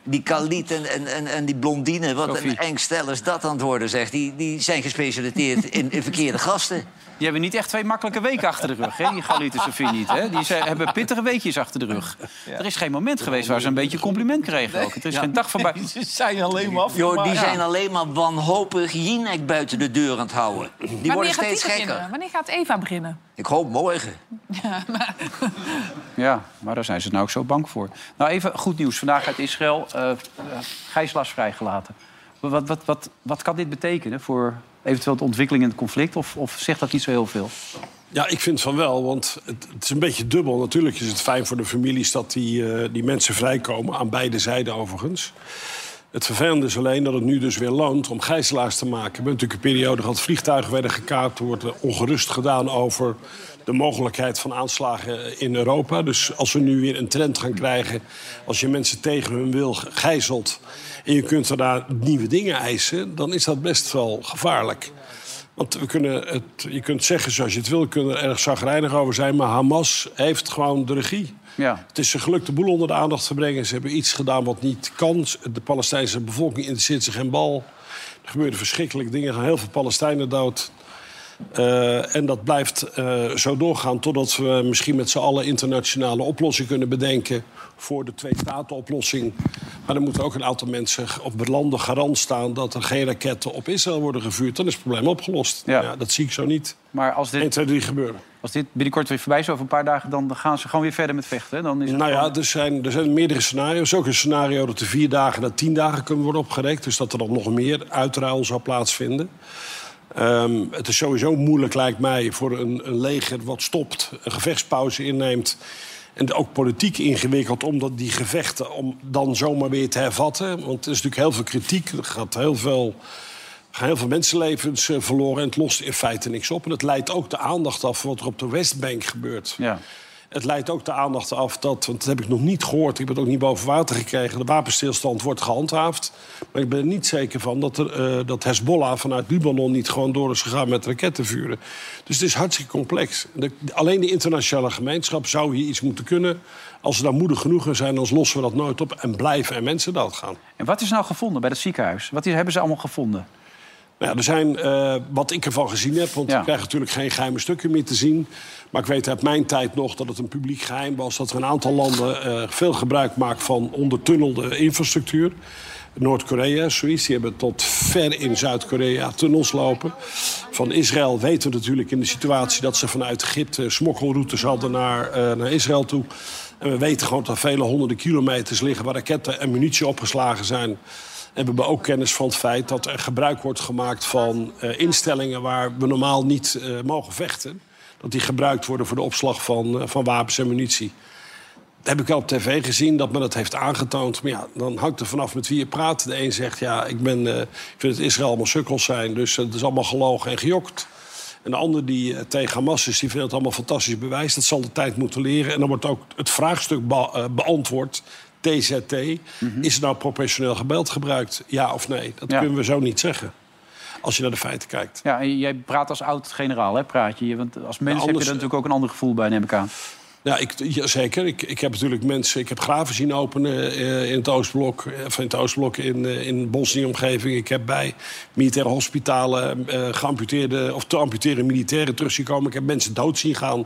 Die Khalid en, en, en, en die blondine, wat Sophie. een eng stel is dat aan het worden, zegt. Die, die zijn gespecialiseerd in, in verkeerde gasten. Die hebben niet echt twee makkelijke weken achter de rug, hè? Die Galit en Sofie niet, hè? Die zijn, hebben pittige weekjes achter de rug. Er is geen moment geweest waar ze een beetje compliment kregen ook. Er is geen dag voorbij. Ze zijn alleen maar Joh, die ja. zijn alleen maar wanhopig Jinek buiten de deur aan het houden. Die worden Wanneer gaat steeds die beginnen? gekker. Wanneer gaat Eva beginnen? Ik hoop morgen. Ja, maar daar zijn ze nou ook zo bang voor. Nou, even goed nieuws. Vandaag uit Israël. Eh gijzelaars vrijgelaten. Wat, wat, wat, wat kan dit betekenen voor eventueel de ontwikkeling in het conflict? Of, of zegt dat niet zo heel veel? Ja, ik vind van wel, want het, het is een beetje dubbel. Natuurlijk is het fijn voor de families dat die, eh, die mensen vrijkomen, aan beide zijden overigens. Het vervelende is alleen dat het nu dus weer loont om gijzelaars te maken. We hebben natuurlijk een periode gehad, vliegtuigen werden gekaapt. Er wordt er ongerust gedaan over de mogelijkheid van aanslagen in Europa. Dus als we nu weer een trend gaan krijgen, als je mensen tegen hun wil gijzelt... en je kunt daarna nieuwe dingen eisen, dan is dat best wel gevaarlijk. Want we kunnen het, je kunt zeggen zoals je het wil, we kunnen er erg zagrijnig over zijn... maar Hamas heeft gewoon de regie. Ja. Het is ze gelukt de boel onder de aandacht te brengen. Ze hebben iets gedaan wat niet kan. De Palestijnse bevolking interesseert zich geen bal. Er gebeuren verschrikkelijke dingen. Heel veel Palestijnen dood. Eh, en dat blijft eh, zo doorgaan totdat we misschien met z'n allen internationale oplossingen kunnen bedenken voor de twee-staten-oplossing. Maar dan moeten ook een aantal mensen op landen garant staan dat er geen raketten op Israël worden gevuurd. Dan is het probleem opgelost. Ja. dat zie ik zo niet. Maar als dit, 1, 2, 3 gebeuren. Als dit binnenkort weer voorbij is, over een paar dagen, dan gaan ze gewoon weer verder met vechten. hè? Dan is het Nou ja, er zijn, er zijn meerdere scenario's. Ook een scenario dat de vier dagen naar tien dagen kunnen worden opgerekt. Dus dat er dan nog meer uitruil zou plaatsvinden. Ehm, het is sowieso moeilijk, lijkt mij, voor een, een leger wat stopt, een gevechtspauze inneemt. En ook politiek ingewikkeld om dat, die gevechten om dan zomaar weer te hervatten. Want er is natuurlijk heel veel kritiek. Er gaat heel veel, gaan heel veel mensenlevens eh, verloren. En het lost in feite niks op. En het leidt ook de aandacht af wat er op de Westbank gebeurt. Ja. Het leidt ook de aandacht af dat, want dat heb ik nog niet gehoord, ik heb het ook niet boven water gekregen, de wapenstilstand wordt gehandhaafd. Maar ik ben er niet zeker van dat, er, eh, dat Hezbollah vanuit Libanon niet gewoon door is gegaan met raketten vuren. Dus het is hartstikke complex. Alleen de internationale gemeenschap zou hier iets moeten kunnen. Als we daar moedig genoeg in zijn, dan lossen we dat nooit op en blijven er mensen doodgaan. En wat is nou gevonden bij het ziekenhuis? Wat hebben ze allemaal gevonden? Nou ja, er zijn, eh, wat ik ervan gezien heb, want Ja. ik krijg natuurlijk geen geheime stukken meer te zien. Maar ik weet uit mijn tijd nog dat het een publiek geheim was dat er een aantal landen eh, veel gebruik maken van ondertunnelde infrastructuur. Noord-Korea, zoiets, die hebben tot ver in Zuid-Korea tunnels lopen. Van Israël weten we natuurlijk in de situatie dat ze vanuit Egypte smokkelroutes hadden naar, eh, naar Israël toe. En we weten gewoon dat er vele honderden kilometers liggen waar raketten en munitie opgeslagen zijn. En we hebben ook kennis van het feit dat er gebruik wordt gemaakt van eh, instellingen waar we normaal niet eh, mogen vechten. Dat die gebruikt worden voor de opslag van, eh, van wapens en munitie. Dat heb ik wel op tv gezien, dat men dat heeft aangetoond. Maar ja, dan hangt er vanaf met wie je praat. De een zegt, ja, ik, ben, ik vind het Israël allemaal sukkels zijn... dus het is allemaal gelogen en gejokt. En de ander die tegen Hamas is, die vindt het allemaal fantastisch bewijs. Dat zal de tijd moeten leren. En dan wordt ook het vraagstuk be- beantwoord, TZT. Is er nou professioneel geweld gebruikt? Ja of nee? Dat Ja. kunnen we zo niet zeggen. Als je naar de feiten kijkt. Ja, en jij praat als oud-generaal, hè? Praat je. Want als mens heb anders- je er natuurlijk ook een ander gevoel bij, neem ik aan. Ja, ik, ja, zeker. Ik, ik heb natuurlijk mensen... Ik heb graven zien openen eh, in het Oostblok. eh, Of in het Oostblok in, eh, in Bosnië-omgeving. Ik heb bij militaire hospitalen eh geamputeerde... of te amputeren militairen terug zien komen. Ik heb mensen dood zien gaan.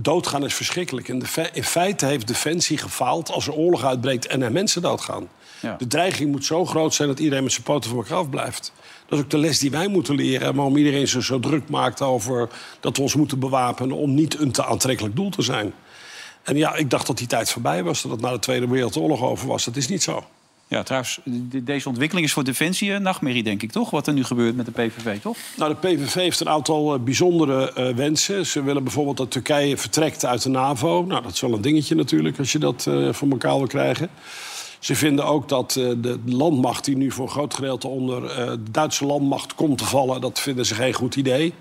Doodgaan is verschrikkelijk. En de in feite heeft Defensie gefaald als er oorlog uitbreekt... en er mensen doodgaan. Ja. De dreiging moet zo groot zijn dat iedereen met zijn poten van elkaar afblijft. Dat is ook de les die wij moeten leren. Waarom iedereen zich zo druk maakt over dat we ons moeten bewapenen... om niet een te aantrekkelijk doel te zijn. En ja, ik dacht dat die tijd voorbij was. Dat het na de Tweede Wereldoorlog over was. Dat is niet zo. Ja, trouwens, de- deze ontwikkeling is voor Defensie een nachtmerrie, denk ik, toch? Wat er nu gebeurt met de PVV, toch? Nou, de PVV heeft een aantal eh, bijzondere eh, wensen. Ze willen bijvoorbeeld dat Turkije vertrekt uit de NAVO. Nou, dat is wel een dingetje natuurlijk als je dat eh, voor elkaar wil krijgen. Ze vinden ook dat de landmacht die nu voor een groot gedeelte onder de Duitse landmacht komt te vallen... dat vinden ze geen goed idee.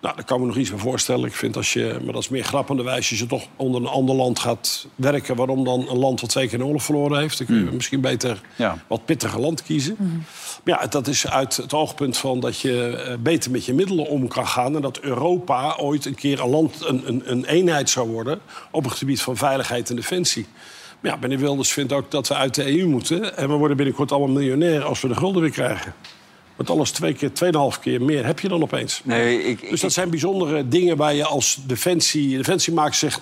Nou, daar kan ik me nog iets bij voorstellen. Ik vind als je, maar dat is meer grappenderwijs, als je toch onder een ander land gaat werken... waarom dan een land wat twee keer een oorlog verloren heeft? Dan kun je misschien beter Ja. wat pittiger land kiezen. Maar ja, dat is uit het oogpunt van dat je eh, beter met je middelen om kan gaan... en dat Europa ooit een keer een, land, een, een, een eenheid zou worden... op het gebied van veiligheid en defensie. Maar ja, meneer Wilders vindt ook dat we uit de EU moeten... en we worden binnenkort allemaal miljonair als we de gulden weer krijgen. Want alles twee keer, tweeënhalf keer meer heb je dan opeens. Nee, ik, Dus dat zijn bijzondere dingen waar je als defensie... Defensie maakt zich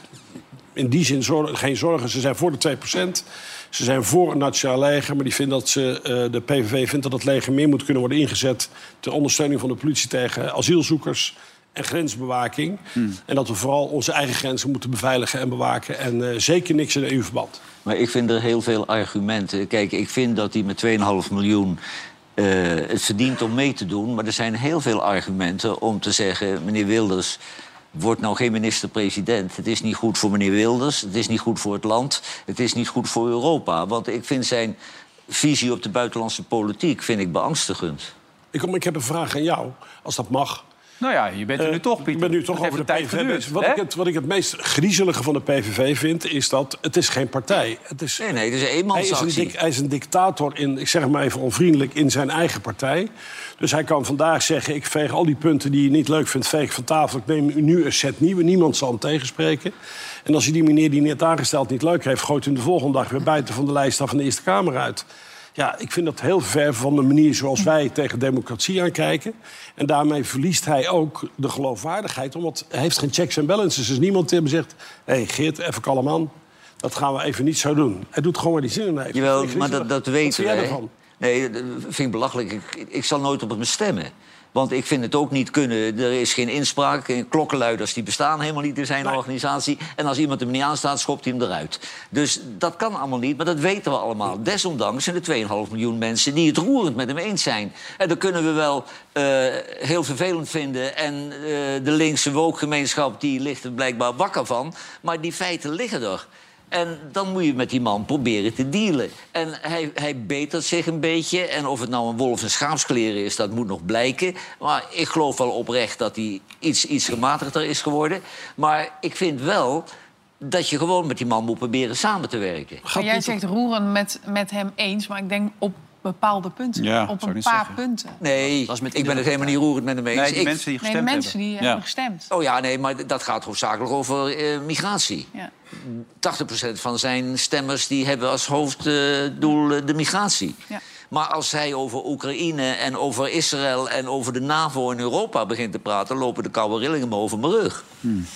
in die zin geen zorgen. Ze zijn voor de 2%. Ze zijn voor een nationaal leger. Maar die vinden dat ze, eh, de PVV vindt dat het leger meer moet kunnen worden ingezet... ter ondersteuning van de politie tegen asielzoekers en grensbewaking. En dat we vooral onze eigen grenzen moeten beveiligen en bewaken. En eh, zeker niks in de EU-verband. Maar ik vind er heel veel argumenten. Kijk, ik vind dat hij met 2,5 miljoen het verdient om mee te doen. Maar er zijn heel veel argumenten om te zeggen... meneer Wilders, wordt nou geen minister-president. Het is niet goed voor meneer Wilders, het is niet goed voor het land... het is niet goed voor Europa. Want ik vind zijn visie op de buitenlandse politiek vind ik beangstigend. Ik, kom, ik heb een vraag aan jou, als dat mag. Nou ja, je bent er nu Eh, toch, Pieter. Ik ben nu toch over de PVV. geduurd, Wat ik, het, wat ik het meest griezelige van de PVV vind, is dat het is geen partij. Het is, Nee, nee, het is een hij, is een eenmansactie. dik- hij is een dictator, in, ik zeg het maar even onvriendelijk, in zijn eigen partij. Dus hij kan vandaag zeggen, ik veeg al die punten die je niet leuk vindt, veeg van tafel. Ik neem nu een set nieuwe, niemand zal hem tegenspreken. En als hij die meneer die net aangesteld niet leuk heeft... gooit hij hem de volgende dag weer buiten van de lijst af van de Eerste Kamer uit. Ja, ik vind dat heel ver van de manier zoals wij tegen democratie aankijken. En daarmee verliest hij ook de geloofwaardigheid. Omdat hij heeft geen checks en balances. Is niemand die hem zegt... hé hey, Geert, even kalm aan. Dat gaan we even niet zo doen. Hij doet gewoon waar hij zin in heeft. Jawel, maar dat, dat Wat weten vind jij ervan? Nee, dat vind ik belachelijk. Ik, ik zal nooit op hem stemmen. Want ik vind het ook niet kunnen. Er is geen inspraak. En Klokkenluiders die bestaan helemaal niet in zijn organisatie. En als iemand hem niet aanstaat, schopt hij hem eruit. Dus dat kan allemaal niet, maar dat weten we allemaal. Desondanks zijn er 2,5 miljoen mensen die het roerend met hem eens zijn. En dat kunnen we wel eh, heel vervelend vinden. En eh, de linkse wookgemeenschap die ligt er blijkbaar wakker van. Maar die feiten liggen er. En dan moet je met die man proberen te dealen. En hij, hij betert zich een beetje. En of het nou een wolf in schaapskleren is, dat moet nog blijken. Maar ik geloof wel oprecht dat hij iets, iets gematigder is geworden. Maar ik vind wel dat je gewoon met die man moet proberen samen te werken. Maar jij zegt roeren met, met hem eens, maar ik denk op bepaalde punten. Ja, op een paar zeggen. punten. Nee, ik ben het helemaal niet roerend met hem eens. Nee, Ik- mensen die Nee, de mensen die hebben gestemd. Oh ja, nee, maar dat gaat hoofdzakelijk over eh, migratie. Ja. 80% van zijn stemmers die hebben als hoofddoel eh, de migratie. Ja. Maar als hij over Oekraïne en over Israël en over de NAVO in Europa begint te praten, lopen de koude rillingen me over mijn rug. Hmm.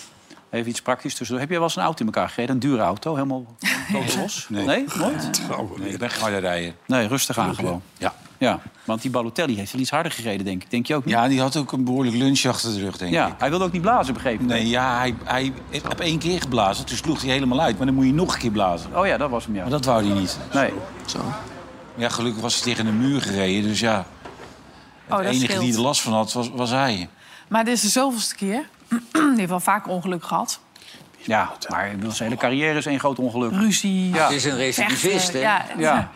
Even iets praktisch tussendoor. Heb jij wel eens een auto in elkaar gereden? Een dure auto, helemaal los? Nee. Nee? Nooit? Nee, ik ben harder rijden. Nee, rustig aan gewoon. Ja. Ja, want die Balotelli heeft wel iets harder gereden, denk ik. Denk je ook niet? Ja, die had ook een behoorlijk lunch achter de rug, denk Ja, ik. hij wilde ook niet blazen, begrepen. Nee, ja, hij, hij heeft één keer geblazen. Toen sloeg hij helemaal uit. Maar dan moet je nog een keer blazen. Oh ja, dat was hem, ja. Maar dat wou hij niet. Nee. Zo. Ja, gelukkig was hij tegen een muur gereden. Dus ja, Oh, de dat enige scheelt. die er last van had, was, was hij. Maar dit is de zoveelste keer. Die heeft wel vaak ongeluk gehad. Ja, maar zijn hele carrière is één groot ongeluk. Ruzie. Ja. Het is een recidivist, hè? Ja, Ja.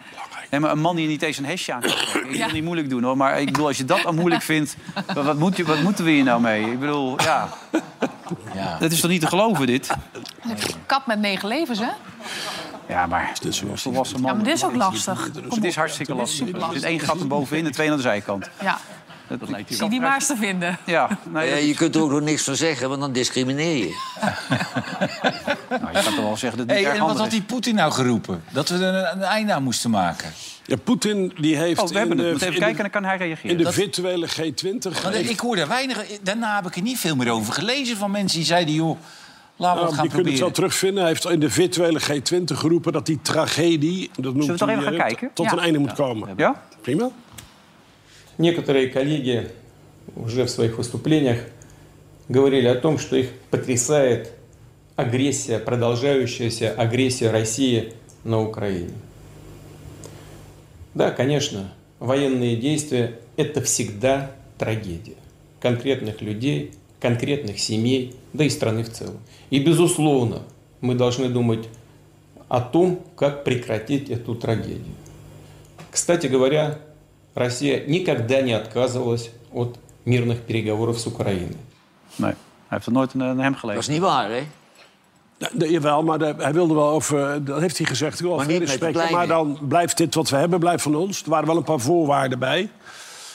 Nee, maar een man die niet eens een hesje aan kan trekken. Ik wil niet moeilijk doen, hoor. Maar ik bedoel, als je dat al moeilijk vindt... Wat, moet je, wat moeten we hier nou mee? Ik bedoel, ja... Ja. Dat is toch niet te geloven, dit? Kat met negen levens, hè? Ja, maar een volwassen man... Ja, maar dit is ook lastig. Het is hartstikke Dit is lastig. Er zit lastig. één gat erbovenin en twee aan de zijkant. Ja, Dat, zie die maar eens te vinden. Ja, je kunt er ook nog niks van zeggen, want dan discrimineer je. nou, je kan toch wel zeggen dat het niet Hey, erg en wat had die Poetin nou geroepen? Dat we er een, een einde aan moesten maken. Ja, Poetin die heeft Oh, we hebben in het. de, Moet even kijken en dan kan hij reageren. in de Dat- virtuele G20... Want heeft- ik hoorde weinig... Daarna heb ik er niet veel meer over gelezen van mensen die zeiden... joh, laten we Nou, het gaan je kunt het wel terugvinden. Hij heeft in de virtuele G20 geroepen dat die tragedie... Dat noemt we toch even gaan eh, kijken? Tot Ja. een einde moet komen. Ja? Prima. Некоторые коллеги уже в своих выступлениях говорили о том, что их потрясает агрессия, продолжающаяся агрессия России на Украине. Да, конечно, военные действия – это всегда трагедия конкретных людей, конкретных семей, да и страны в целом. И, безусловно, мы должны думать о том, как прекратить эту трагедию. Kstати говоря, Россия никогда не отказывалась от мирных переговоров с Украиной. Nee, hij heeft er nooit naar hem Dat gelezen. is niet waar, hè? Ja, nee, jawel, maar de- hij wilde wel over... Dat heeft hij gezegd. Ik wil Maar over niet met de gesprekken, maar kleine. dan blijft dit wat we hebben, blijft van ons. Er waren wel een paar voorwaarden bij.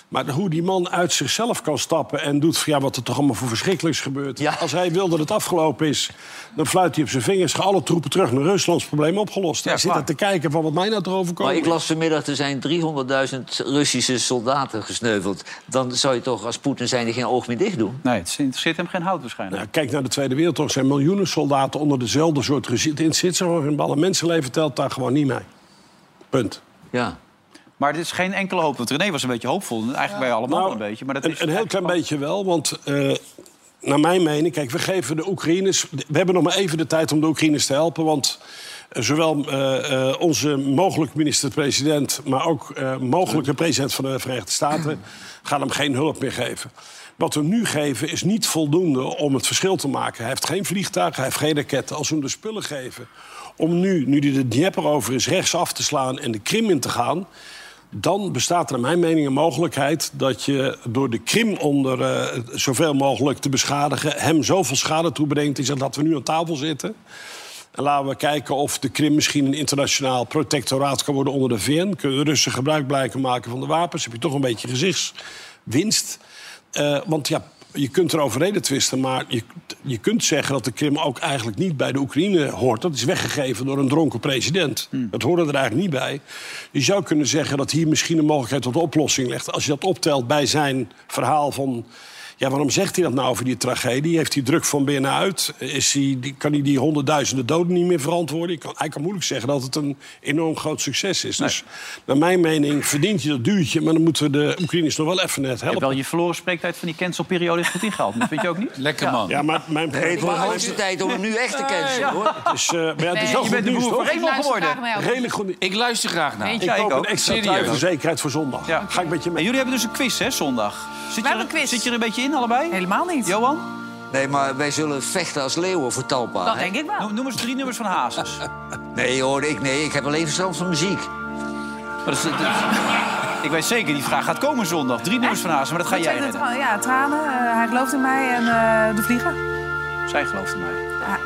Maar hoe die man uit zichzelf kan stappen en doet... van, Ja, wat er toch allemaal voor verschrikkelijks gebeurt. Ja. Als hij wil dat het afgelopen is, dan fluit hij op zijn vingers... gaan alle troepen terug naar Rusland, probleem opgelost. Ja, hij zit er te kijken van wat mij nou te overkomen. Maar ik las vanmiddag, er zijn 300.000 Russische soldaten gesneuveld. Dan zou je toch als Poetin zijn geen oog meer dicht doen? Nee, het interesseert hem geen hout waarschijnlijk. Ja, kijk naar de Tweede Wereldoorlog. Er zijn miljoenen soldaten onder dezelfde soort regime. Het zit zo in ballen. Mensenleven telt daar gewoon niet mee. Punt. Ja. Maar dit is geen enkele hoop. Want René was een beetje hoopvol. Eigenlijk bij allemaal Nou, een beetje. Maar dat een, is een heel klein beetje wel, want eh, naar mijn mening... Kijk, we geven de Oekraïners... We hebben nog maar even de tijd om de Oekraïners te helpen... want eh, zowel eh, onze mogelijke minister-president... maar ook mogelijke president van de Verenigde Staten... gaan hem geen hulp meer geven. Wat we nu geven is niet voldoende om het verschil te maken. Hij heeft geen vliegtuigen, hij heeft geen raketten. Als we hem de spullen geven om nu, nu hij de Dnieper over is, rechts af te slaan... en de Krim in te gaan dan bestaat er naar mijn mening een mogelijkheid... dat je door de Krim onder eh, zoveel mogelijk te beschadigen... hem zoveel schade toebrengt. Die zegt dat we nu aan tafel zitten. En laten we kijken of de Krim misschien een internationaal protectoraat kan worden onder de VN. Kunnen de Russen gebruik blijken maken van de wapens. Heb je toch een beetje gezichtswinst. Eh, want ja, je kunt erover reden twisten, maar je, je kunt zeggen dat de Krim ook eigenlijk niet bij de Oekraïne hoort. Dat is weggegeven door een dronken president. Dat hoorde er eigenlijk niet bij. Je zou kunnen zeggen dat hier misschien een mogelijkheid tot oplossing ligt. Als je dat optelt bij zijn verhaal van. Ja, waarom zegt hij dat nou over die tragedie? Heeft hij druk van binnenuit? Is hij, die- kan hij die honderdduizenden doden niet meer verantwoorden? Ik kan, hij kan moeilijk zeggen dat het een enorm groot succes is. Dus naar mijn mening verdient je dat duurtje... maar dan moeten we de Oekraïners nog wel even net helpen. wel je verloren spreektijd van die cancelperiode is goed ingehaald. Dat vind je ook niet? Lekker man. Ja, maar mijn Nee, het wordt de hoogste tijd om hem nu echt te cancelen, hoor. Het is, eh, maar ja, het is wel goed bent nieuws, toch? Geworden. graag naar jou. Redelijk goed. Ik luister graag naar. Weet Ik ook. een extra zekerheid voor zondag. Ja. Ga ik met je En mee. jullie hebben dus een quiz, hè, zondag? Zit je, hebben er, een quiz. zit je er een beetje in, allebei? Helemaal niet. Johan? Nee, maar wij zullen vechten als leeuwen voor Talpa. Dat hè? denk ik wel. Noem, noem eens drie nummers van Hazes. Nee hoor, ik, nee, ik heb alleen verstand van muziek. Maar dat is- dat is- ik weet zeker, die vraag gaat komen zondag. Drie nummers van Hazes, maar dat ga jij redden. tra- Ja, tranen. eh, hij gelooft in mij en eh, de vlieger. Zij gelooft in mij.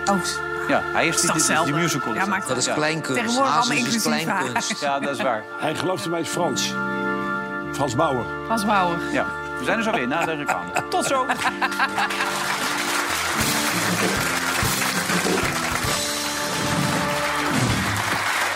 Ja, oh, Ja, hij is is die, toch die, die, hetzelfde? musical. Ja, maakt Dat is Ja. kleinkunst. Tegenwoordig Hazes allemaal is inclusief, hè? kleinkunst. Ja, dat is waar. Hij gelooft in mij is Frans. Frans Bauer. Frans Bauer. Ja. We zijn er zo weer na de reclame. Tot zo.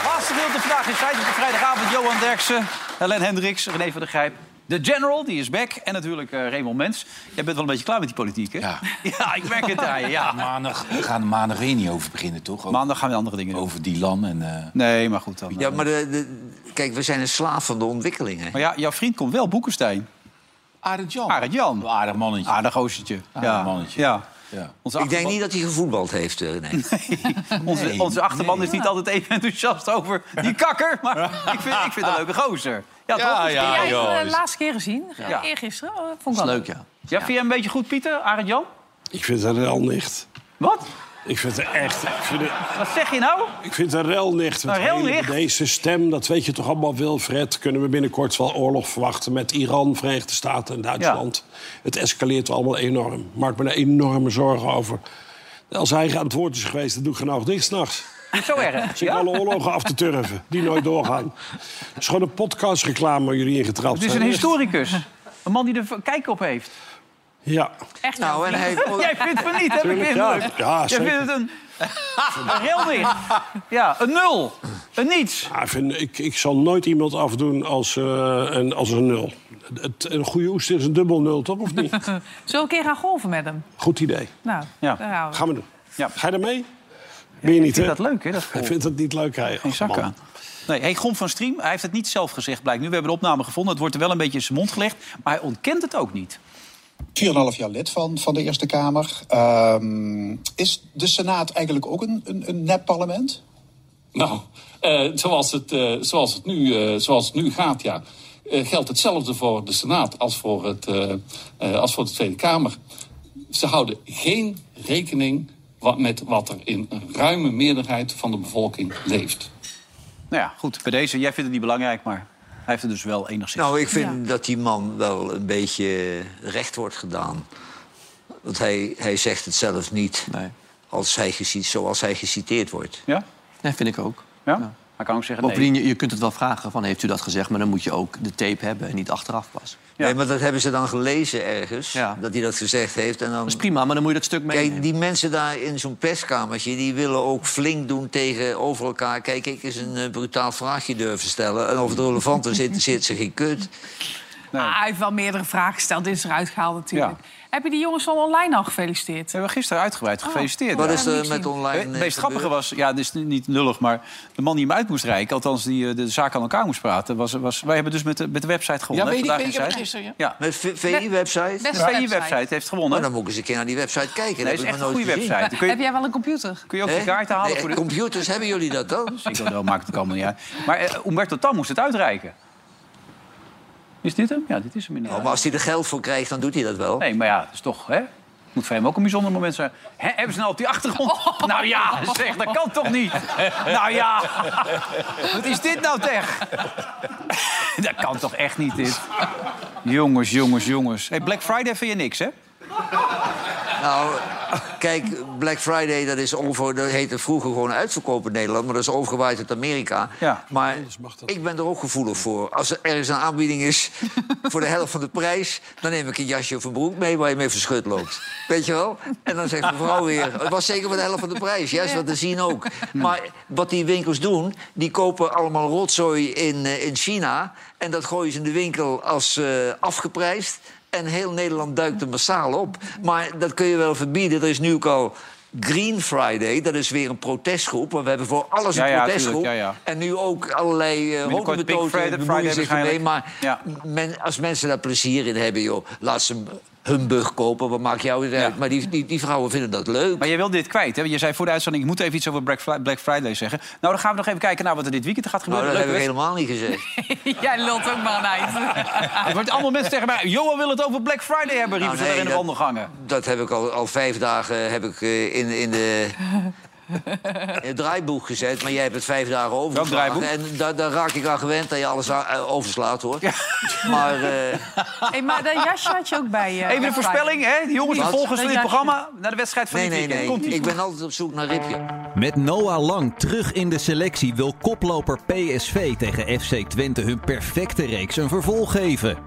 Laatste gedeelte vandaag in feite op de vrijdagavond. Johan Derksen, Helen Hendricks, René van der Grijp. De General, die is back. En natuurlijk eh Raymond Mens. Jij bent wel een beetje klaar met die politiek, hè? Ja. Ja, ik merk het aan je. Ja. Maandag, we gaan er maandag weer niet over beginnen, toch? Over, Maandag gaan we andere dingen doen. over Dylan en... eh, Nee, maar goed dan. Ja, maar de, de- kijk, we zijn een slaaf van de ontwikkelingen. Maar ja, jouw vriend komt wel, Boekenstein. Arend Jan. Arend Jan. Een Aardig mannetje. Aardig. Aardig Ja. mannetje. Ja. Ik denk achterban- niet dat hij gevoetbald heeft, eh, nee. Onze, Nee, onze achterban nee. is niet altijd even enthousiast over die kakker. Maar ik vind, ik vind het een leuke gozer. Ja, Ja, toch? ja, Jij de laatste keer gezien. Ja. Eergisteren. Vond Dat ik is wel leuk, ja. Ja, vind je hem een beetje goed, Pieter? Arend Jan? Ik vind het een relnicht. Wat? Ik vind het echt... Ik vind het, Wat zeg je nou? ik vind het een relnicht. Een Deze stem, dat weet je toch allemaal, Wilfred. Kunnen we binnenkort wel oorlog verwachten met Iran, Verenigde Staten en Duitsland. Het escaleert allemaal enorm. Maak me er enorme zorgen over. Als hij aan het woord is geweest, dan doe ik genoeg dicht s'nachts. Zo erg. Zit alle oorlogen af te turven, die nooit doorgaan. Het is gewoon een podcastreclame waar jullie ingetrapt Het is zijn. een historicus. Een man die er kijk op heeft. Ja. Echt Nou, en hij Jij vindt van niet, hè? Tuurlijk, Ik vind ja. het leuk. Ja, Jij vindt het een... Een relnicht. Ja, een nul. Een niets. Ja, ik, vind, ik, ik zal nooit iemand afdoen als, eh, een, als een nul. Het, een goede oester is een dubbel nul, toch? Of niet? Zullen we een keer gaan golven met hem? Goed idee. Nou, Ja. daar houden we. Gaan we doen. Ja. Ga je ermee? Ben je niet, Ik vind hè? dat leuk, hè? Dat Hij vindt het niet leuk, hij. Geen zak aan. Nee, hey, Gon van Striem, hij heeft het niet zelf gezegd, blijkt nu. We hebben de opname gevonden. Het wordt er wel een beetje in zijn mond gelegd. Maar hij ontkent het ook niet. 4,5 jaar lid van, van de Eerste Kamer. Ehm, is de Senaat eigenlijk ook een, een, een nep-parlement? Nou, eh, zoals, het, eh, zoals, het nu, eh, zoals het nu gaat, ja, eh, geldt hetzelfde voor de Senaat als voor, het, eh, eh, als voor de Tweede Kamer. Ze houden geen rekening wat, met wat er in een ruime meerderheid van de bevolking leeft. Nou ja, goed, bij deze. Jij vindt het niet belangrijk, maar heeft het dus wel enigszins. Nou, ik vind dat die man wel een beetje recht wordt gedaan. Want hij, hij zegt het zelf niet Nee. als hij zoals hij geciteerd wordt. Ja? Nee, vind ik ook. Ja? Hij kan ook zeggen nee. Bovendien, je, je kunt het wel vragen van heeft u dat gezegd... maar dan moet je ook de tape hebben en niet achteraf pas. Nee, maar dat hebben ze dan gelezen ergens, Ja. dat hij dat gezegd heeft. En dan... Dat is prima, maar dan moet je dat stuk meenemen. Kijk, die mensen daar in zo'n perskamertje... die willen ook flink doen tegenover elkaar. Kijk, ik eens een eh, brutaal vraagje durven stellen. En of het relevant is, zit, zit ze geen kut. Ah, hij heeft wel meerdere vragen gesteld. Dit is eruit gehaald natuurlijk. Heb je die jongens van online al gefeliciteerd? We hebben gisteren uitgebreid gefeliciteerd. Wat Ja. is er met online... Het eh, meest grappige was, ja, dit is niet lullig, maar de man die hem uit moest reiken, althans die eh, de zaak aan elkaar moest praten, was, was wij hebben dus met de, met de website gewonnen. Ja, weet ik, ik, gisteren, ja. Ja, Met VI-website? De VI-website heeft gewonnen. Maar dan moet ik eens een keer naar die website kijken. Nee, dat is heb echt een goede website. Heb jij wel een computer? kun je ook je kaarten halen Nee, voor de... Computers, hebben jullie dat dan? Ik wel, maakt het allemaal niet uit. Maar eh, Umberto Tan moest het uitreiken. Is dit hem? Ja, dit is hem Oh, inderdaad. maar als hij er geld voor krijgt, dan doet hij dat wel. Nee, maar ja, dat is toch, hè? Moet voor hem ook een bijzonder moment zijn. Hè, hebben ze nou op die achtergrond... Nou ja, zeg, dat kan toch niet? Nou ja, wat is dit nou zeg? dat kan toch echt niet, dit? Jongens, jongens, jongens. Hey, Black Friday vind je niks, hè? Nou, Kijk, Black Friday, dat is over, dat heette vroeger gewoon uitverkoop in Nederland, maar dat is overgewaaid uit Amerika. Ja. Maar ik ben er ook gevoelig voor. Als er ergens een aanbieding is voor de helft van de prijs, dan neem ik een jasje of een broek mee waar je mee verschut loopt. Weet je wel? En dan zegt mevrouw weer, het was zeker voor de helft van de prijs. Juist wat te zien ook. Maar wat die winkels doen, die kopen allemaal rotzooi in, eh, in China. En dat gooien ze in de winkel als eh, afgeprijsd. En heel Nederland duikt er massaal op. Maar dat kun je wel verbieden. Er is nu ook al Green Friday. Dat is weer een protestgroep. Want we hebben voor alles een Ja, ja, protestgroep. ja. En nu ook allerlei uh, bemoeien Friday zich ermee. Maar men, als mensen daar plezier in hebben, joh, laat ze humbug kopen. Wat maakt jou uit? Maar die, die, die vrouwen vinden dat leuk. Maar je wil dit kwijt, hè? Je zei voor de uitzending, ik moet even iets over Black Fri- Black Friday zeggen. Nou, dan gaan we nog even kijken naar wat er dit weekend gaat Nou, gebeuren. dat heb ik helemaal niet gezegd. Jij lult ook maar eind. Het wordt allemaal mensen tegen mij. Johan wil het over Black Friday hebben, riepen Nou, ze nee, er in de dat- wandelgangen. Dat heb ik al, al vijf dagen heb ik, eh, in, in, de, in het draaiboek gezet. Maar jij hebt het vijf dagen overgeslagen. En daar, daar raak ik aan gewend dat je alles eh, overslaat, hoor. Maar eh, Hey, maar dat jasje had je ook bij je. Even de voorspelling, hè? Die jongens, van Dat dit programma... naar de wedstrijd van nee, dit nee, weekend. nee. Ik ben altijd op zoek naar Ripje. Met Noah Lang terug in de selectie wil koploper PSV tegen FC Twente hun perfecte reeks een vervolg geven.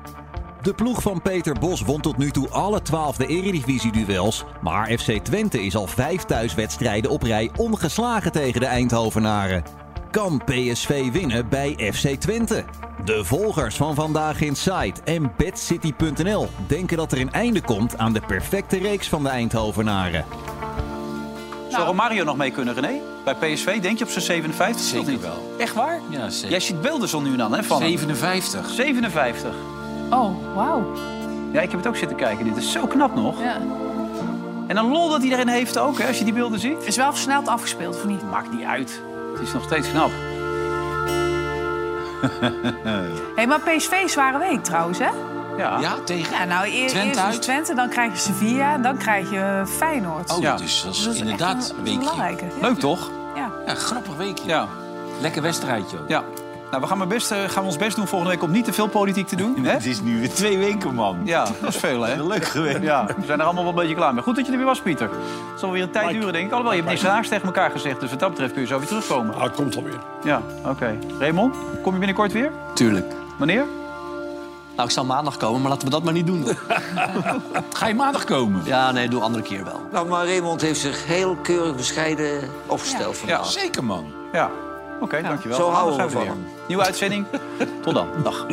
De ploeg van Peter Bos won tot nu toe alle twaalfde eredivisie-duels. Maar FC Twente is al vijf thuiswedstrijden op rij ongeslagen tegen de Eindhovenaren. Kan PSV winnen bij FC Twente? De volgers van Vandaag Inside en BadCity.nl denken dat er een einde komt aan de perfecte reeks van de Eindhovenaren. Zou Romario nog mee kunnen, René? Bij PSV, denk je op zijn 57? Zeker wel. Echt waar? Ja, zeker. Jij ziet beelden zo nu en dan, hè? Van hem. 57. 57. Oh, wauw. Ja, ik heb het ook zitten kijken. Dit is zo knap nog. Ja. En een lol dat hij erin heeft ook, hè, als je die beelden ziet. Is wel versneld afgespeeld, of niet? Maakt niet uit. Het is nog steeds knap. Hey, maar PSV is zware week trouwens, hè? Ja. Ja, tegen Ja, nou, eer- Twente eerst uit. Twente, dan krijg je Sevilla, dan krijg je Feyenoord. Oh, Ja. dus dat is, Dus inderdaad een, een een weekje. belangrijke. Ja. Leuk toch? Ja. Ja, grappig weekje. Ja. Lekker wedstrijdje ook. ja. Nou, we gaan, maar best, eh, gaan ons best doen volgende week om niet te veel politiek te doen. Hè? Het is nu weer twee weken, man. Ja, dat is veel, hè? Leuk geweest. Ja, we zijn er allemaal wel een beetje klaar mee. Goed dat je er weer was, Pieter. Het zal weer een tijd duren, denk ik. Alhoewel, je hebt niks raars tegen elkaar gezegd. Dus wat dat betreft kun je zo weer terugkomen. Nou, het komt alweer. Ja, oké. Raymond, kom je binnenkort weer? Tuurlijk. Wanneer? Nou, ik zal maandag komen, maar laten we dat maar niet doen. Ga je maandag komen? Ja, nee, doe andere keer wel. Nou, maar Raymond heeft zich heel keurig bescheiden opgesteld Ja, vandaag. Zeker, man. Ja. Oké, dankjewel. Zo houden we van weer. Nieuwe uitzending. Tot dan. Dag.